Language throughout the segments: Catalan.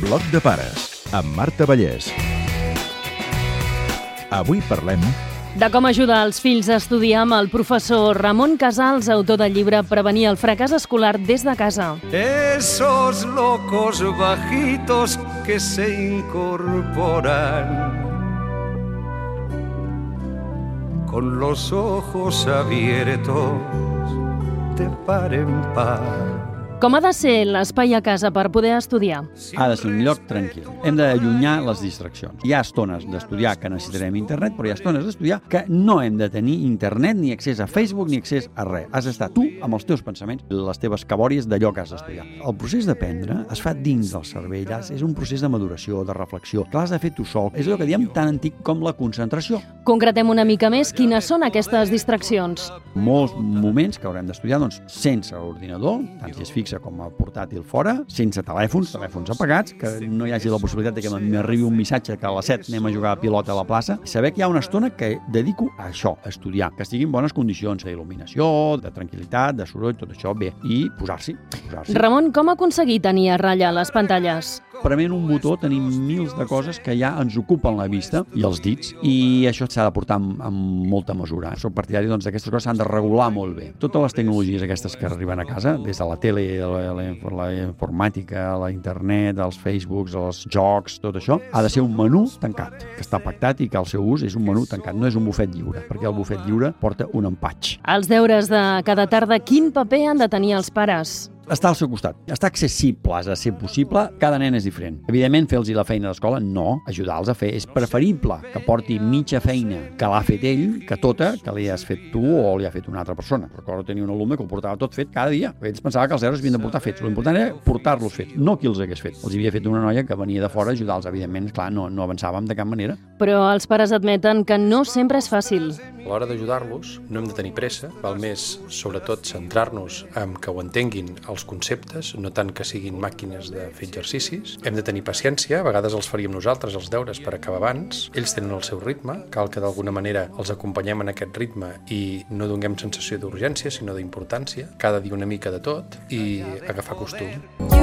Bloc de pares, amb Marta Vallès. Avui parlem De com ajudar els fills a estudiar amb el professor Ramon Casals, autor del llibre Prevenir el fracàs escolar des de casa. Esos locos bajitos que se incorporan con los ojos abiertos de par en par. Com ha de ser l'espai a casa per poder estudiar? Ha de ser un lloc tranquil. Hem d'allunyar les distraccions. Hi ha estones d'estudiar que necessitarem internet, però hi ha estones d'estudiar que no hem de tenir internet, ni accés a Facebook, ni accés a res. Has d'estar tu amb els teus pensaments, les teves cabòries d'allò que has d'estudiar. El procés d'aprendre es fa dins del cervell, és un procés de maduració, de reflexió, que l'has de fer tu sol. És allò que diem tan antic com la concentració. Concretem una mica més quines són aquestes distraccions. Molts moments que haurem d'estudiar doncs, sense ordinador, tant si és fixe com a portàtil fora, sense telèfons, telèfons apagats, que no hi hagi la possibilitat de que m'arribi un missatge que a les 7 anem a jugar a pilota a la plaça, saber que hi ha una estona que dedico a això, a estudiar, que estigui en bones condicions d'il·luminació, de tranquil·litat, de soroll, tot això bé, i posar-s'hi. Posar Ramon, com aconseguir tenir a ratlla les pantalles? Prement un botó tenim mils de coses que ja ens ocupen la vista i els dits, i això s'ha de portar amb, amb molta mesura. Soc partidari doncs, d'aquestes coses s'han de regular molt bé. Totes les tecnologies aquestes que arriben a casa, des de la tele, la, la, la informàtica, la internet, els Facebooks, els jocs, tot això, ha de ser un menú tancat, que està pactat i que el seu ús és un menú tancat, no és un bufet lliure, perquè el bufet lliure porta un empatx. Els deures de cada tarda, quin paper han de tenir els pares? Està al seu costat, està accessible, a ser possible, cada nen és diferent. Evidentment, fer-los la feina d'escola, no, ajudar-los a fer. És preferible que porti mitja feina que l'ha fet ell que tota que li has fet tu o li ha fet una altra persona. Recordo tenir un alumne que ho portava tot fet cada dia, ells pensaven que els deures havien de portar fets. L'important era portar-los fets, no qui els hagués fet. Els havia fet una noia que venia de fora a ajudar-los, evidentment, clar, no, no avançàvem de cap manera. Però els pares admeten que no sempre és fàcil. A l'hora d'ajudar-los no hem de tenir pressa, val més, sobretot, centrar-nos en que ho entenguin els conceptes, no tant que siguin màquines de fer exercicis. Hem de tenir paciència, a vegades els faríem nosaltres els deures per acabar abans. Ells tenen el seu ritme, cal que d'alguna manera els acompanyem en aquest ritme i no donem sensació d'urgència, sinó d'importància. Cada dia una mica de tot i agafar costum.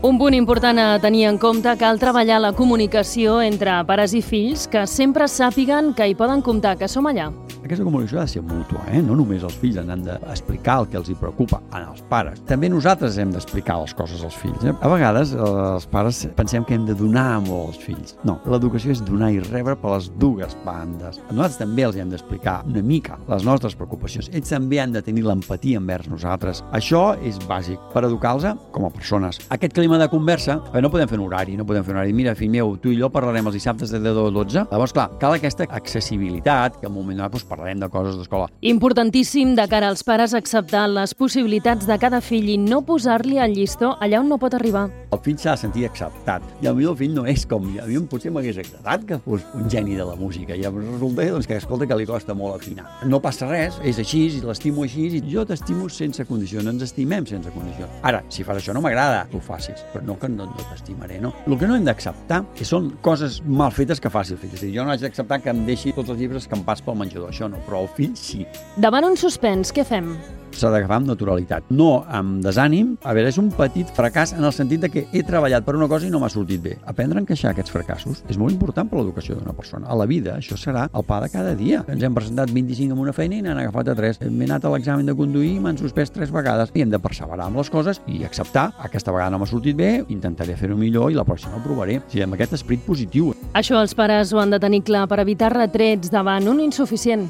Un punt important a tenir en compte cal treballar la comunicació entre pares i fills que sempre sàpiguen que hi poden comptar, que som allà. Aquesta comunicació ha de ser mútua, eh? no només els fills han d'explicar el que els hi preocupa als pares. També nosaltres hem d'explicar les coses als fills. Eh? A vegades eh, els pares pensem que hem de donar molt als fills. No, l'educació és donar i rebre per les dues bandes. Nosaltres també els hem d'explicar una mica les nostres preocupacions. Ells també han de tenir l'empatia envers nosaltres. Això és bàsic per educar-los com a persones. Aquest clima de conversa, eh, no podem fer un horari, no podem fer un horari. Mira, fill meu, tu i jo parlarem els dissabtes de 10 a 12. Llavors, clar, cal aquesta accessibilitat, que en un moment donat doncs, parlarem de coses d'escola. Importantíssim de cara als pares acceptar les possibilitats de cada fill i no posar-li el llistó allà on no pot arribar. El fill s'ha de sentir acceptat. I potser el fill no és com. A mi potser m'hagués agradat que fos un geni de la música. I resulta doncs, que escolta que li costa molt afinar. No passa res, és així, i l'estimo així, i jo t'estimo sense condicions, ens estimem sense condicions. Ara, si fas això no m'agrada que ho facis, però no que no, no t'estimaré, no? El que no hem d'acceptar que són coses mal fetes que faci el fill. És dir, jo no haig d'acceptar que em deixi tots els llibres escampats pel menjador, això no, però el fill sí. Davant un suspens, què fem? s'ha d'agafar amb naturalitat, no amb desànim. A veure, és un petit fracàs en el sentit de que he treballat per una cosa i no m'ha sortit bé. Aprendre a encaixar aquests fracassos és molt important per l'educació d'una persona. A la vida, això serà el pa de cada dia. Ens hem presentat 25 en una feina i n'han agafat a 3. M'he anat a l'examen de conduir i m'han suspès 3 vegades. I hem de perseverar amb les coses i acceptar. Aquesta vegada no m'ha sortit bé, intentaré fer-ho millor i la pròxima ho provaré. O sigui, amb aquest esperit positiu. Això els pares ho han de tenir clar per evitar retrets davant un insuficient.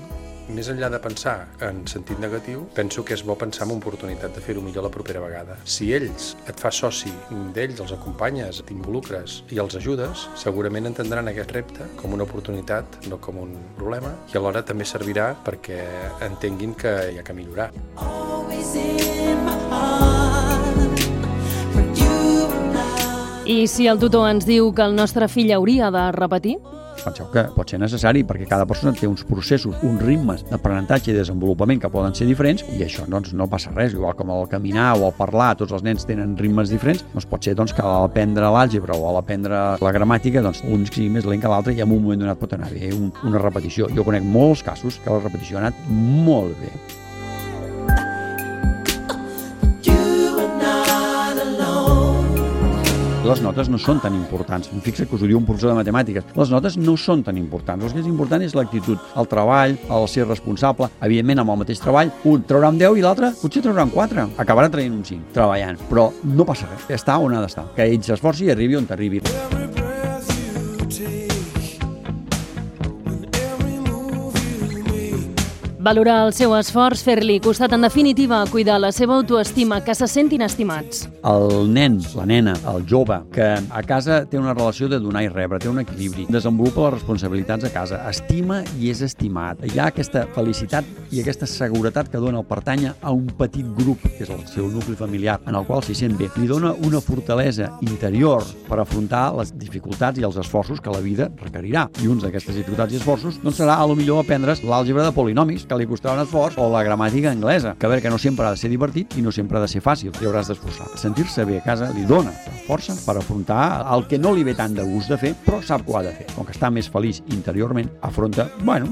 Més enllà de pensar en sentit negatiu, penso que és bo pensar en oportunitat de fer-ho millor la propera vegada. Si ells et fa soci d'ells, els acompanyes, t'involucres i els ajudes, segurament entendran aquest repte com una oportunitat, no com un problema, i alhora també servirà perquè entenguin que hi ha que millorar. I si el tutor ens diu que el nostre fill hauria de repetir? Penseu que pot ser necessari perquè cada persona té uns processos, uns ritmes d'aprenentatge i desenvolupament que poden ser diferents i això doncs, no passa res, igual com el caminar o el parlar, tots els nens tenen ritmes diferents, doncs pot ser doncs, que a l'aprendre l'àlgebra o a l'aprendre la gramàtica, doncs un sigui més lent que l'altre i en un moment donat pot anar bé un, una repetició. Jo conec molts casos que la repetició ha anat molt bé. Les notes no són tan importants. Fixa que us ho diu un professor de matemàtiques. Les notes no són tan importants. El que és important és l'actitud, el treball, el ser responsable. Evidentment, amb el mateix treball, un traurà un 10 i l'altre potser traurà un 4. Acabarà traient un 5, treballant. Però no passa res. Està on ha d'estar. Que ell s'esforci i arribi on t'arribi. Valorar el seu esforç, fer-li costat, en definitiva, cuidar la seva autoestima, que se sentin estimats. El nen, la nena, el jove, que a casa té una relació de donar i rebre, té un equilibri, desenvolupa les responsabilitats a casa, estima i és estimat. Hi ha aquesta felicitat i aquesta seguretat que dona el pertànyer a un petit grup, que és el seu nucli familiar, en el qual s'hi sent bé. Li dona una fortalesa interior per afrontar les dificultats i els esforços que la vida requerirà. I uns d'aquestes dificultats i esforços doncs serà a lo millor aprendre's l'àlgebra de polinomis, que li costarà un esforç, o la gramàtica anglesa, que a veure que no sempre ha de ser divertit i no sempre ha de ser fàcil, i hauràs d'esforçar. Sentir-se bé a casa li dona força per afrontar el que no li ve tant de gust de fer, però sap ho ha de fer. Com que està més feliç interiorment, afronta, bueno,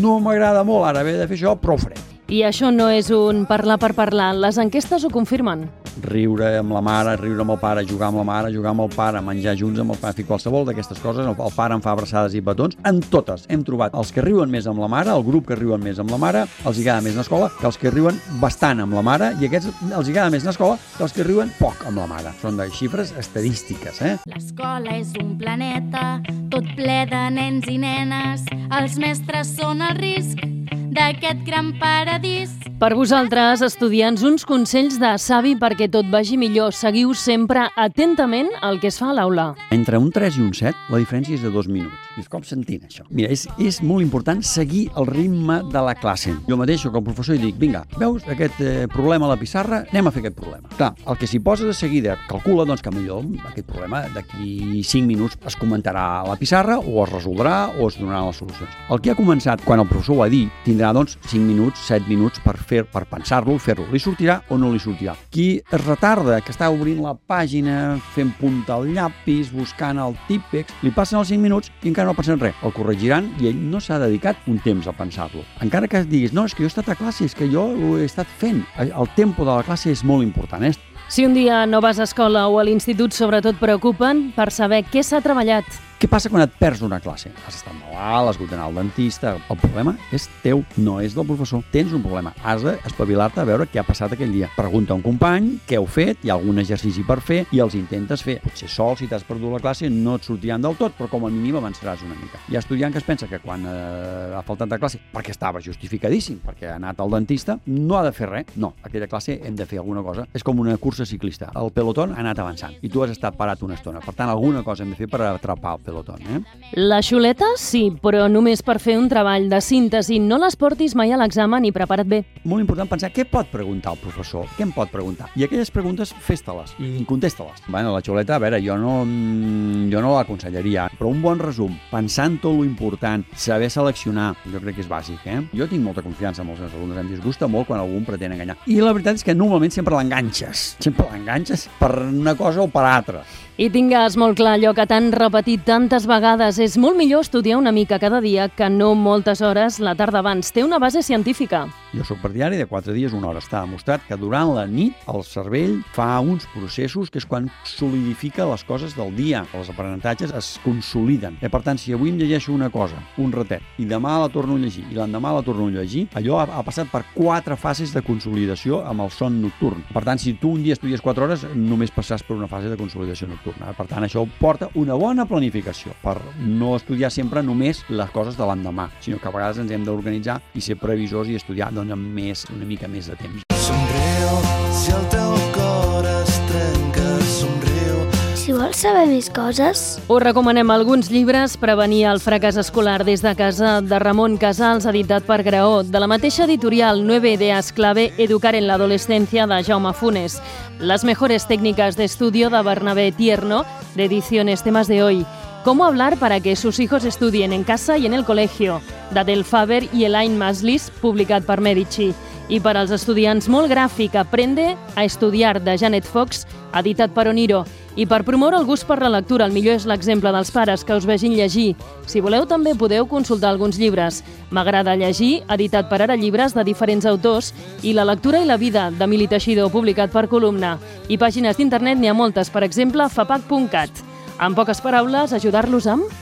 no m'agrada molt ara haver de fer això, però ho faré. I això no és un parlar per parlar. Les enquestes ho confirmen. Riure amb la mare, riure amb el pare, jugar amb la mare, jugar amb el pare, menjar junts amb el pare, fer qualsevol d'aquestes coses. El pare em fa abraçades i petons. En totes hem trobat els que riuen més amb la mare, el grup que riuen més amb la mare, els hi agrada més l'escola que els que riuen bastant amb la mare i aquests els hi agrada més l'escola que els que riuen poc amb la mare. Són de xifres estadístiques, eh? L'escola és un planeta tot ple de nens i nenes. Els mestres són el risc d'aquest gran paradís. Per vosaltres, estudiants, uns consells de savi perquè tot vagi millor. Seguiu sempre atentament el que es fa a l'aula. Entre un 3 i un 7, la diferència és de dos minuts. Dius, com sentim això? Mira, és, és molt important seguir el ritme de la classe. Jo mateix soc el professor i dic, vinga, veus aquest eh, problema a la pissarra? Anem a fer aquest problema. Clar, el que s'hi posa de seguida calcula doncs, que millor aquest problema d'aquí 5 minuts es comentarà a la pissarra o es resoldrà o es donaran les solucions. El que ha començat quan el professor ho ha dit tindrà doncs 5 minuts, 7 minuts per fer per pensar-lo, fer-lo. Li sortirà o no li sortirà. Qui es retarda, que està obrint la pàgina, fent punta al llapis, buscant el típex, li passen els 5 minuts i encara no pensen res. El corregiran i ell no s'ha dedicat un temps a pensar-lo. Encara que diguis, no, és que jo he estat a classe, és que jo ho he estat fent. El tempo de la classe és molt important, eh? Si un dia no vas a escola o a l'institut, sobretot preocupen per saber què s'ha treballat. Què passa quan et perds una classe? Has estat malalt, has hagut d'anar al dentista... El problema és teu, no és del professor. Tens un problema. Has d'espavilar-te a veure què ha passat aquell dia. Pregunta a un company què heu fet, hi ha algun exercici per fer i els intentes fer. Potser sol, si t'has perdut la classe, no et sortiran del tot, però com a mínim avançaràs una mica. Hi ha estudiant que es pensa que quan eh, ha faltat de classe, perquè estava justificadíssim, perquè ha anat al dentista, no ha de fer res. No, aquella classe hem de fer alguna cosa. És com una cursa ciclista. El pelotón ha anat avançant i tu has estat parat una estona. Per tant, alguna cosa hem de fer per atrapar pelotón. Eh? La xuleta, sí, però només per fer un treball de síntesi. No les portis mai a l'examen i prepara't bé. Molt important pensar què pot preguntar el professor, què em pot preguntar. I aquelles preguntes, fes-te-les i contesta-les. Bueno, la xuleta, a veure, jo no, mm, jo no l'aconsellaria, però un bon resum, pensant tot lo important, saber seleccionar, jo crec que és bàsic, eh? Jo tinc molta confiança amb els meus alumnes, em disgusta molt quan algú em pretén enganyar. I la veritat és que normalment sempre l'enganxes, sempre l'enganxes per una cosa o per altra. I tingues molt clar allò que t'han repetit tantes vegades. És molt millor estudiar una mica cada dia que no moltes hores la tarda abans. Té una base científica. Jo sóc partidari de 4 dies, una hora. Està demostrat que durant la nit el cervell fa uns processos que és quan solidifica les coses del dia. Els aprenentatges es consoliden. I per tant, si avui em llegeixo una cosa, un ratet, i demà la torno a llegir, i l'endemà la torno a llegir, allò ha, ha passat per quatre fases de consolidació amb el son nocturn. Per tant, si tu un dia estudies 4 hores, només passaràs per una fase de consolidació nocturna. Per tant, això porta una bona planificació per no estudiar sempre només les coses de l'endemà, sinó que a vegades ens hem d'organitzar i ser previsors i estudiar doncs, amb més, una mica més de temps. Somriu, si el teu cor es trenca, somriu. Si vols saber més coses, Us recomanem alguns llibres Prevenir el fracàs escolar des de casa de Ramon Casals, editat per Graó, de la mateixa editorial Nueve ideas clave Educar en la adolescencia de Jaume Funes, Las mejores técnicas de estudio de Bernabé Tierno, de Ediciones Temas de Hoy, Cómo hablar para que sus hijos estudien en casa y en el colegio, d'Adel Faber i Elaine Maslis, publicat per Medici. I per als estudiants molt gràfic, Aprende a estudiar, de Janet Fox, editat per Oniro. I per promoure el gust per la lectura, el millor és l'exemple dels pares que us vegin llegir. Si voleu, també podeu consultar alguns llibres. M'agrada llegir, editat per Ara Llibres de diferents autors, i La lectura i la vida, d'Emili Teixidor, publicat per Columna. I pàgines d'internet n'hi ha moltes, per exemple, fapac.cat. En poques paraules, ajudar-los amb...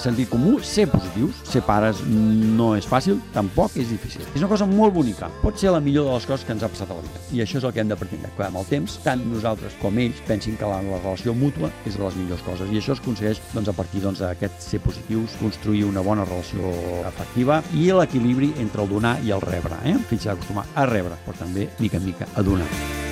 sentit comú, ser positius, ser pares no és fàcil, tampoc és difícil. És una cosa molt bonica, pot ser la millor de les coses que ens ha passat a la vida. I això és el que hem de pretendre, que amb el temps, tant nosaltres com ells pensin que la, la relació mútua és de les millors coses. I això es aconsegueix doncs, a partir doncs, d'aquest ser positius, construir una bona relació afectiva i l'equilibri entre el donar i el rebre. Eh? El fill s'ha d'acostumar a rebre, però també, mica en mica, a donar.